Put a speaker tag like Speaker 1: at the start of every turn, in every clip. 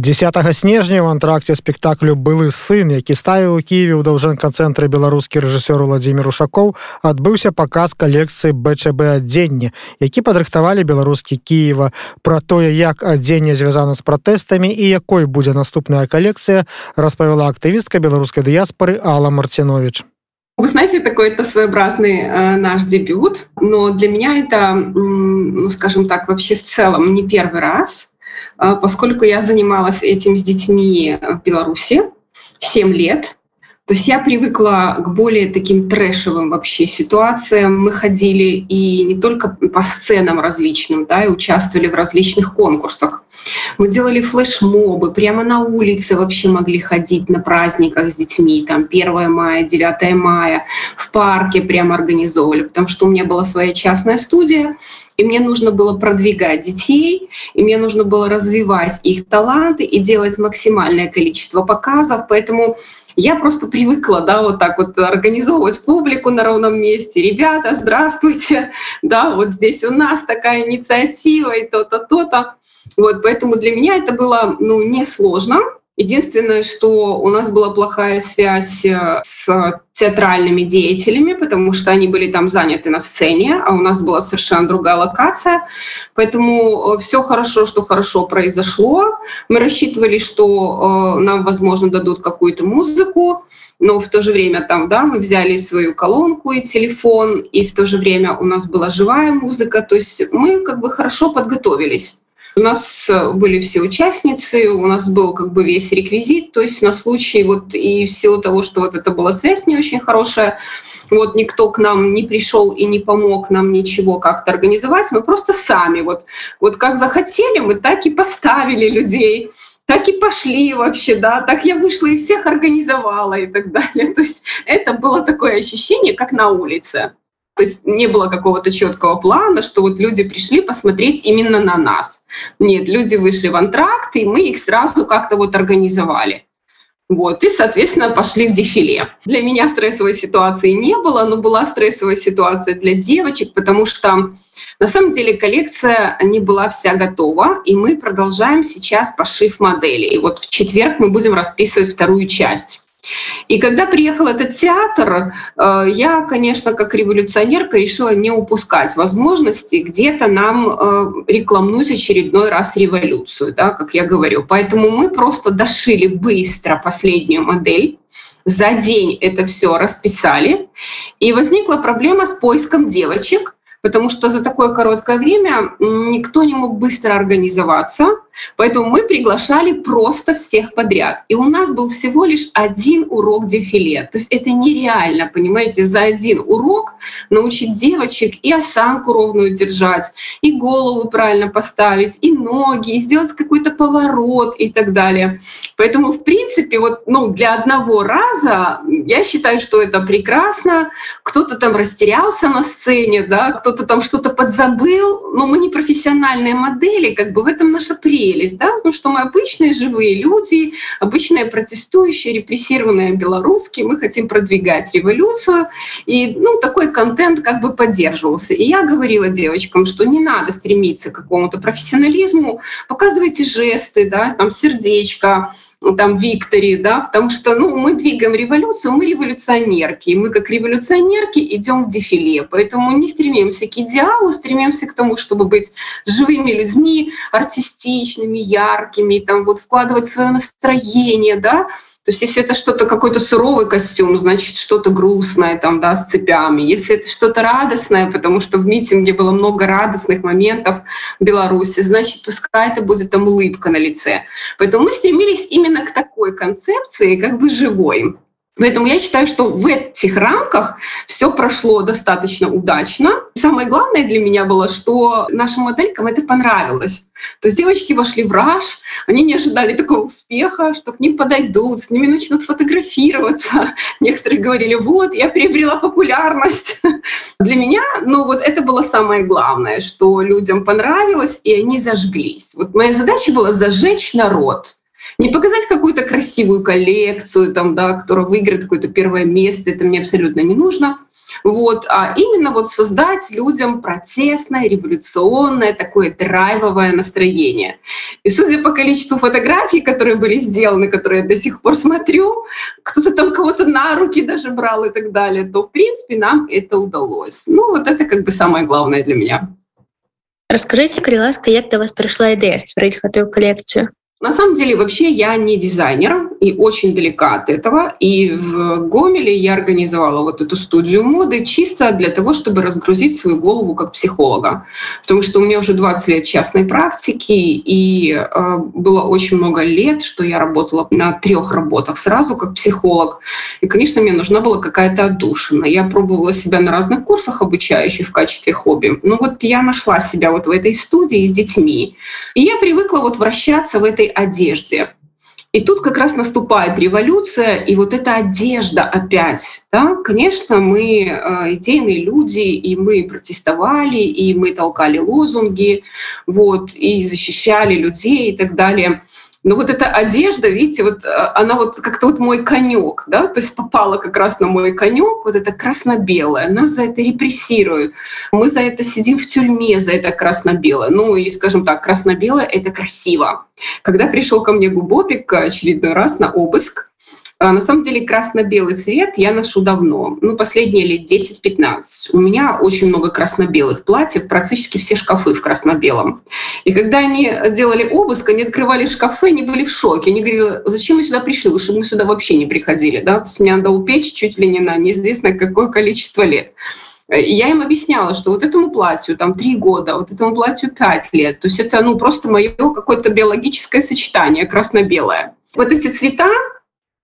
Speaker 1: 10 снежня в антракце спектаклю былы сын які ставіў у кіеве ў даўжэнка-цэнтры беларускі рэжысёр владимир ушакоў адбыўся паказ калекцыі бчб адзення які падрыхтавалі беларускі кіева. Про тое як адзенне звязана з пратэстамі і якой будзе наступная калекцыя распавяла актывістка беларускай дыяспоры алла марцінович
Speaker 2: Вы знаете, такой это своеобразный э, наш дебют, но для меня это, ну, скажем так, вообще в целом не первый раз, поскольку я занималась этим с детьми в Беларуси 7 лет. То есть я привыкла к более таким трэшевым вообще ситуациям. Мы ходили и не только по сценам различным, да, и участвовали в различных конкурсах. Мы делали флешмобы, прямо на улице вообще могли ходить на праздниках с детьми, там 1 мая, 9 мая, в парке прямо организовывали, потому что у меня была своя частная студия, и мне нужно было продвигать детей, и мне нужно было развивать их таланты и делать максимальное количество показов, поэтому я просто привыкла, да, вот так вот организовывать публику на ровном месте. Ребята, здравствуйте, да, вот здесь у нас такая инициатива и то-то, то-то. Вот, поэтому для меня это было, ну, несложно. Единственное, что у нас была плохая связь э, с театральными деятелями, потому что они были там заняты на сцене, а у нас была совершенно другая локация. Поэтому э, все хорошо, что хорошо произошло. Мы рассчитывали, что э, нам, возможно, дадут какую-то музыку, но в то же время там, да, мы взяли свою колонку и телефон, и в то же время у нас была живая музыка. То есть мы как бы хорошо подготовились. У нас э, были все участницы, у нас был как бы весь реквизит, то есть на случай вот и в силу того, что вот это была связь не очень хорошая, вот никто к нам не пришел и не помог нам ничего как-то организовать, мы просто сами вот, вот как захотели, мы так и поставили людей, так и пошли вообще, да, так я вышла и всех организовала и так далее. То есть это было такое ощущение, как на улице. То есть не было какого-то четкого плана, что вот люди пришли посмотреть именно на нас. Нет, люди вышли в антракт, и мы их сразу как-то вот организовали. Вот, и, соответственно, пошли в дефиле. Для меня стрессовой ситуации не было, но была стрессовая ситуация для девочек, потому что на самом деле коллекция не была вся готова, и мы продолжаем сейчас пошив модели. И вот в четверг мы будем расписывать вторую часть. И когда приехал этот театр, э, я, конечно, как революционерка решила не упускать возможности где-то нам э, рекламнуть очередной раз революцию, да, как я говорю. Поэтому мы просто дошили быстро последнюю модель, за день это все расписали, и возникла проблема с поиском девочек, потому что за такое короткое время никто не мог быстро организоваться, Поэтому мы приглашали просто всех подряд. И у нас был всего лишь один урок дефиле. То есть это нереально, понимаете, за один урок научить девочек и осанку ровную держать, и голову правильно поставить, и ноги, и сделать какой-то поворот и так далее. Поэтому, в принципе, вот ну, для одного раза я считаю, что это прекрасно. Кто-то там растерялся на сцене, да, кто-то там что-то подзабыл, но мы не профессиональные модели, как бы в этом наша прелесть прелесть, да, потому что мы обычные живые люди, обычные протестующие, репрессированные белорусские, мы хотим продвигать революцию, и ну, такой контент как бы поддерживался. И я говорила девочкам, что не надо стремиться к какому-то профессионализму, показывайте жесты, да, там сердечко, там Виктори, да, потому что ну, мы двигаем революцию, мы революционерки, и мы как революционерки идем в дефиле, поэтому не стремимся к идеалу, стремимся к тому, чтобы быть живыми людьми, артистичными, яркими, там вот вкладывать свое настроение, да, то есть если это что-то, какой-то суровый костюм, значит что-то грустное там, да, с цепями. Если это что-то радостное, потому что в митинге было много радостных моментов в Беларуси, значит пускай это будет там улыбка на лице. Поэтому мы стремились именно к такой концепции, как бы живой. Поэтому я считаю, что в этих рамках все прошло достаточно удачно. Самое главное для меня было, что нашим моделькам это понравилось. То есть девочки вошли в раж, они не ожидали такого успеха, что к ним подойдут, с ними начнут фотографироваться. Некоторые говорили, вот, я приобрела популярность. Для меня, ну вот это было самое главное, что людям понравилось, и они зажглись. Вот моя задача была зажечь народ — Не показать какую-то красивую коллекцию, там, да, которая выиграет какое-то первое место, это мне абсолютно не нужно. Вот, а именно вот создать людям протестное, революционное, такое драйвовое настроение. И судя по количеству фотографий, которые были сделаны, которые я до сих пор смотрю, кто-то там кого-то на руки даже брал и так далее, то, в принципе, нам это удалось. Ну, вот это как бы самое главное для меня.
Speaker 3: Расскажите, калі ласка, да вас пришла ідэя стварыць гэтую калекцыю?
Speaker 2: На самом деле, вообще я не дизайнер и очень далека от этого. И в Гомеле я организовала вот эту студию моды чисто для того, чтобы разгрузить свою голову как психолога. Потому что у меня уже 20 лет частной практики, и э, было очень много лет, что я работала на трех работах сразу как психолог. И, конечно, мне нужна была какая-то отдушина. Я пробовала себя на разных курсах обучающих в качестве хобби. Ну вот я нашла себя вот в этой студии с детьми. И я привыкла вот вращаться в этой одежде. И тут как раз наступает революция, и вот эта одежда опять. Да? Конечно, мы э, идейные люди, и мы протестовали, и мы толкали лозунги, вот, и защищали людей и так далее. Но вот эта одежда, видите, вот э, она вот как-то вот мой конек, да, то есть попала как раз на мой конек, вот это красно-белое. Нас за это репрессируют. Мы за это сидим в тюрьме, за это красно-белое. Ну и, скажем так, красно-белое — это красиво. Когда пришел ко мне Губопик очередной раз на обыск, а, на самом деле красно-белый цвет я ношу давно, ну, последние лет 10-15. У меня очень много красно-белых платьев, практически все шкафы в красно-белом. И когда они делали обыск, они открывали шкафы, они были в шоке. Они говорили, зачем мы сюда пришли, лучше бы мы сюда вообще не приходили. Да? То есть меня надо упечь чуть ли не на неизвестно какое количество лет. И я им объясняла, что вот этому платью там три года, вот этому платью пять лет. То есть это ну, просто мое какое-то биологическое сочетание красно-белое. Вот эти цвета,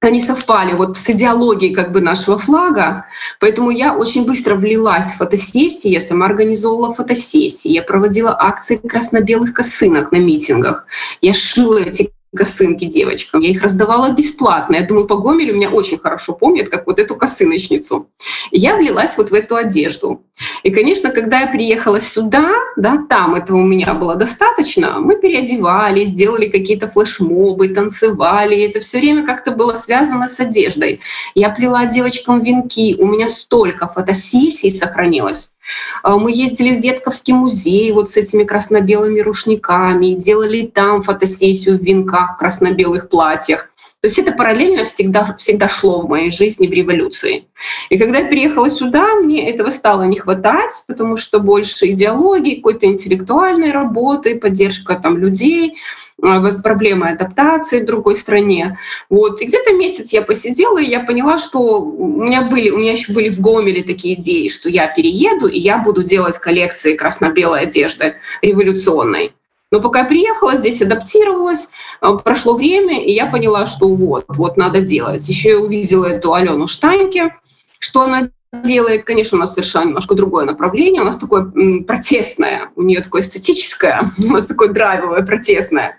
Speaker 2: они совпали вот с идеологией как бы нашего флага, поэтому я очень быстро влилась в фотосессии, я сама организовывала фотосессии, я проводила акции красно-белых косынок на митингах, я шила эти косынки девочкам. Я их раздавала бесплатно. Я думаю, по Гомелю меня очень хорошо помнят, как вот эту косыночницу. И я влилась вот в эту одежду. И, конечно, когда я приехала сюда, да, там этого у меня было достаточно, мы переодевались, делали какие-то флешмобы, танцевали. И это все время как-то было связано с одеждой. Я плела девочкам венки. У меня столько фотосессий сохранилось. А, мы ездили в Ветковский музей вот с этими красно-белыми рушниками, делали там фотосессию в венках, красно-белых платьях. То есть это параллельно всегда, всегда шло в моей жизни в революции. И когда я переехала сюда, мне этого стало не хватать, потому что больше идеологии, какой-то интеллектуальной работы, поддержка там людей, а, проблемы адаптации в другой стране. Вот. И где-то месяц я посидела, и я поняла, что у меня были, у меня еще были в Гомеле такие идеи, что я перееду, и я буду делать коллекции красно-белой одежды революционной. Но пока я приехала, здесь адаптировалась, а, прошло время, и я поняла, что вот, вот надо делать. Еще я увидела эту Алену Штаньке, что она делает, конечно, у нас совершенно немножко другое направление, у нас такое протестное, у нее такое эстетическое, у нас такое драйвовое, протестное.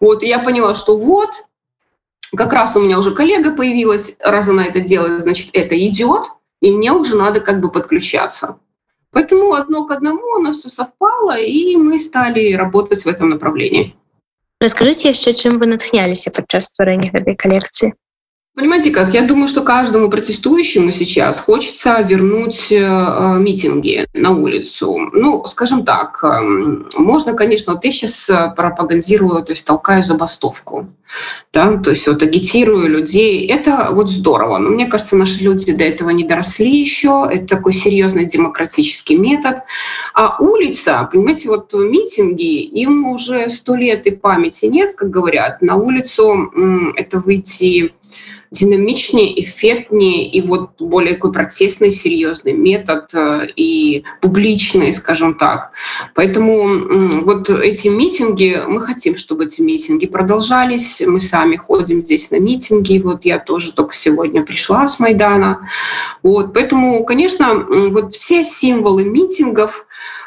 Speaker 2: Вот, и я поняла, что вот, как раз у меня уже коллега появилась, раз она это делает, значит, это идет, и мне уже надо как бы подключаться. Поэтому одно к одному у нас все совпало, и мы стали работать в этом направлении.
Speaker 3: Расскажите еще, чем вы натхнялись подчас стварэння этой коллекции?
Speaker 2: Понимаете как, я думаю, что каждому протестующему сейчас хочется вернуть э, митинги на улицу. Ну, скажем так, э, можно, конечно, вот я сейчас э, пропагандирую, то есть толкаю забастовку, да, то есть вот агитирую людей. Это вот здорово. Но мне кажется, наши люди до этого не доросли еще. Это такой серьезный демократический метод. А улица, понимаете, вот митинги, им уже сто лет и памяти нет, как говорят. На улицу это выйти динамичнее, эффектнее и вот более такой протестный, серьезный метод э, и публичный, скажем так. Поэтому вот эти митинги, мы хотим, чтобы эти митинги продолжались. Мы сами ходим здесь на митинги. Вот я тоже только сегодня пришла с Майдана. Вот, поэтому, конечно, вот все символы митингов,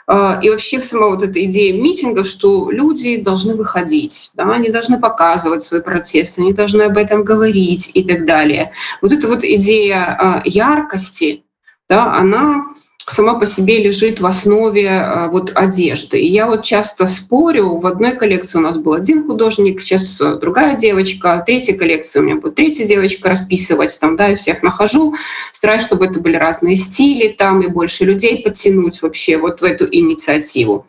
Speaker 2: и вообще сама вот эта идея митинга, что люди должны выходить, да, они должны показывать свой протест, они должны об этом говорить и так далее. Вот эта вот идея а, яркости, да, она сама по себе лежит в основе а, вот одежды. И я вот часто спорю, в одной коллекции у нас был один художник, сейчас другая девочка, в третьей коллекции у меня будет третья девочка расписывать, там, да, я всех нахожу, стараюсь, чтобы это были разные стили, там, и больше людей подтянуть вообще вот в эту инициативу.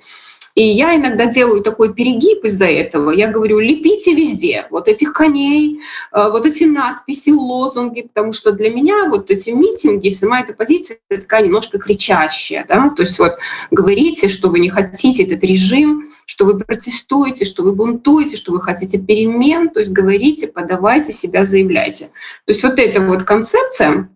Speaker 2: И я иногда делаю такой перегиб из-за этого. Я говорю, лепите везде вот этих коней, э, вот эти надписи, лозунги, потому что для меня вот эти митинги, сама эта позиция такая немножко кричащая. Да? То есть вот говорите, что вы не хотите этот режим, что вы протестуете, что вы бунтуете, что вы хотите перемен, то есть говорите, подавайте себя, заявляйте. То есть вот эта вот концепция,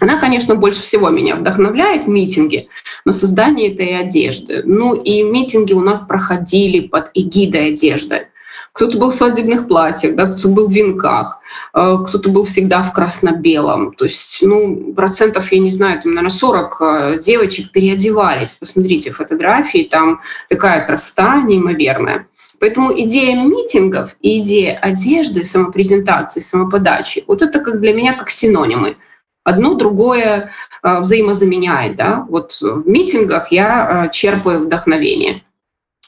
Speaker 2: она, конечно, больше всего меня вдохновляет, митинги, на создание этой одежды. Ну и митинги у нас проходили под эгидой одежды. Кто-то был в свадебных платьях, да, кто-то был в венках, э, кто-то был всегда в красно-белом. То есть, ну, процентов, я не знаю, там, наверное, 40 э, девочек переодевались. Посмотрите фотографии, там такая красота неимоверная. Поэтому идея митингов и идея одежды, самопрезентации, самоподачи, вот это как для меня как синонимы – одно другое э, взаимозаменяет. Да? Вот в митингах я э, черпаю вдохновение.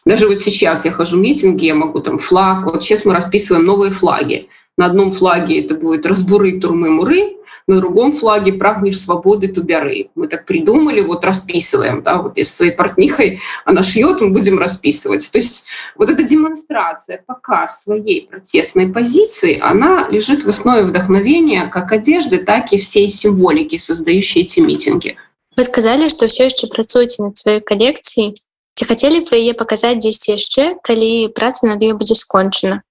Speaker 2: Даже вот сейчас я хожу в митинги, я могу там флаг, вот сейчас мы расписываем новые флаги. На одном флаге это будет разбуры, турмы, муры, на другом флаге прагнешь свободы тубяры. Мы так придумали, вот расписываем, да, вот если своей портнихой она шьет, мы будем расписывать. То есть вот эта демонстрация, показ своей протестной позиции, она лежит в основе вдохновения как одежды, так и всей символики, создающей эти митинги.
Speaker 3: Вы сказали, что все еще працуеце над сваёй калекцыяй. Ці хацелі б вы яе паказаць дзесьці яшчэ, калі праца над ёй будзе скончана?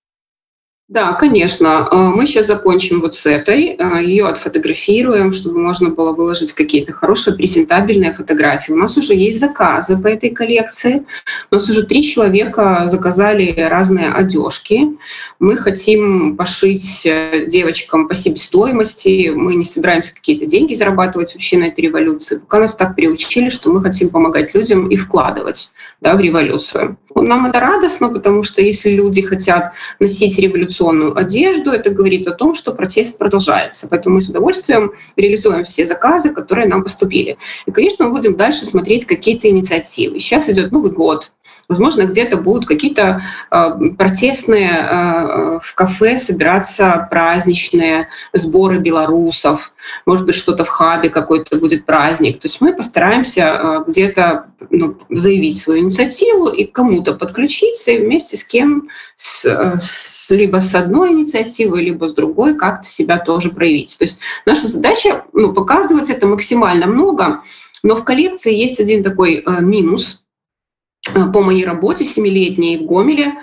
Speaker 2: Да, конечно. Э, мы сейчас закончим вот с этой, э, ее отфотографируем, чтобы можно было выложить какие-то хорошие презентабельные фотографии. У нас уже есть заказы по этой коллекции. У нас уже три человека заказали разные одежки. Мы хотим пошить э, девочкам по себестоимости. Мы не собираемся какие-то деньги зарабатывать вообще на этой революции. Пока нас так приучили, что мы хотим помогать людям и вкладывать да, в революцию. Нам это радостно, потому что если люди хотят носить революционную одежду, это говорит о том, что протест продолжается. Поэтому мы с удовольствием реализуем все заказы, которые нам поступили. И, конечно, мы будем дальше смотреть какие-то инициативы. Сейчас идет Новый год. Возможно, где-то будут какие-то э, протестные э, в кафе собираться праздничные сборы белорусов. Может быть, что-то в хабе какой-то будет праздник. То есть мы постараемся э, где-то ну, заявить свою инициативу и кому-то подключиться и вместе с кем, с, с, либо с одной инициативой, либо с другой как-то себя тоже проявить. То есть наша задача ну, показывать это максимально много, но в коллекции есть один такой э, минус э, по моей работе семилетней в Гомеле.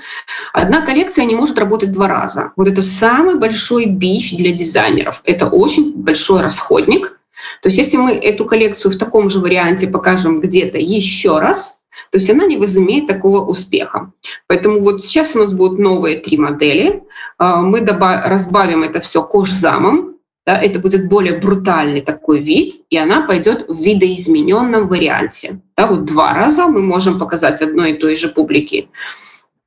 Speaker 2: Одна коллекция не может работать два раза. Вот это самый большой бич для дизайнеров. Это очень большой расходник, то есть если мы эту коллекцию в таком же варианте покажем где-то еще раз, то есть она не возымеет такого успеха. Поэтому вот сейчас у нас будут новые три модели. А, мы разбавим это все кожзамом, да, это будет более брутальный такой вид, и она пойдет в видоизмененном варианте. Да, вот два раза мы можем показать одной и той же публике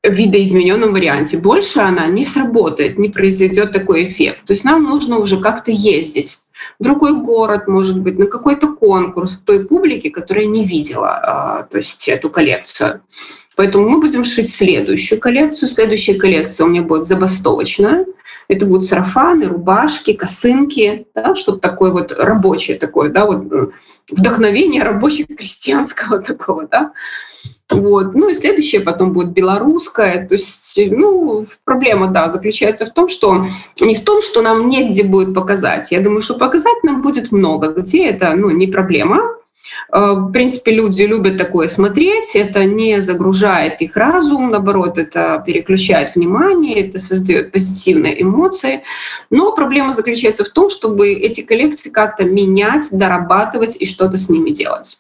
Speaker 2: в видоизмененном варианте. Больше она не сработает, не произойдет такой эффект. То есть нам нужно уже как-то ездить другой город, может быть, на какой-то конкурс той публики, которая не видела а, то есть эту коллекцию. Поэтому мы будем шить следующую коллекцию. Следующая коллекция у меня будет забастовочная. Это будут сарафаны, рубашки, косынки, да, что-то такое вот рабочее такое, да, вот э, вдохновение рабочего крестьянского такого, да. Вот. Ну и следующее потом будет белорусское. То есть, ну, проблема, да, заключается в том, что не в том, что нам негде будет показать. Я думаю, что показать нам будет много, где это, ну, не проблема. Э, в принципе, люди любят такое смотреть, это не загружает их разум, наоборот, это переключает внимание, это создает позитивные эмоции. Но проблема заключается в том, чтобы эти коллекции как-то менять, дорабатывать и что-то с ними делать.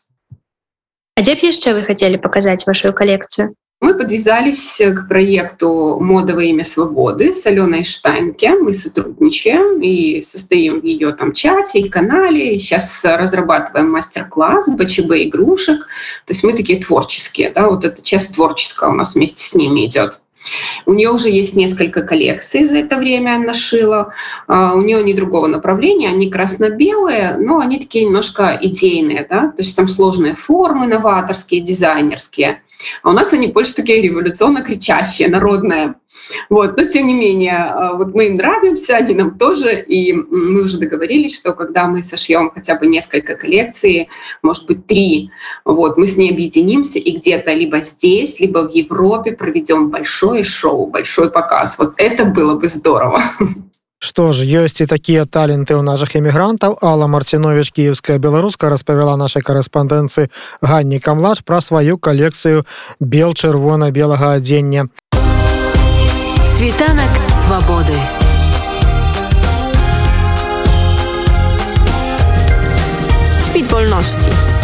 Speaker 3: А дзе б яшчэ вы хотели показать вашу коллекцию?
Speaker 2: Мы подвязались к проекту «Модовое имя свободы» с Аленой Штайнке. Мы сотрудничаем и состоим в ее там чате и канале. Сейчас разрабатываем мастер-класс БЧБ игрушек. То есть мы такие творческие. Да? Вот эта часть творческая у нас вместе с ними идет. У нее уже есть несколько коллекций за это время она шила. А, у нее они другого направления, они красно-белые, но они такие немножко идейные, да, то есть там сложные формы, новаторские, дизайнерские. А у нас они больше такие революционно кричащие, народные. Вот, но тем не менее, а, вот мы им нравимся, они нам тоже, и мы уже договорились, что когда мы сошьем хотя бы несколько коллекций, может быть, три, вот, мы с ней объединимся и где-то либо здесь, либо в Европе проведем большое шоу, большой показ. Вот это было бы здорово.
Speaker 1: Што ж ёсць і такія таленты ў нашых эмігрантаў Алла Марцінович кіевская беларуска распавяла нашай карэспандэнцыі Ганні камлач пра сваю калекцыю бел чырвона-белага адзення.
Speaker 4: Світанак свабоды. Świt wolności.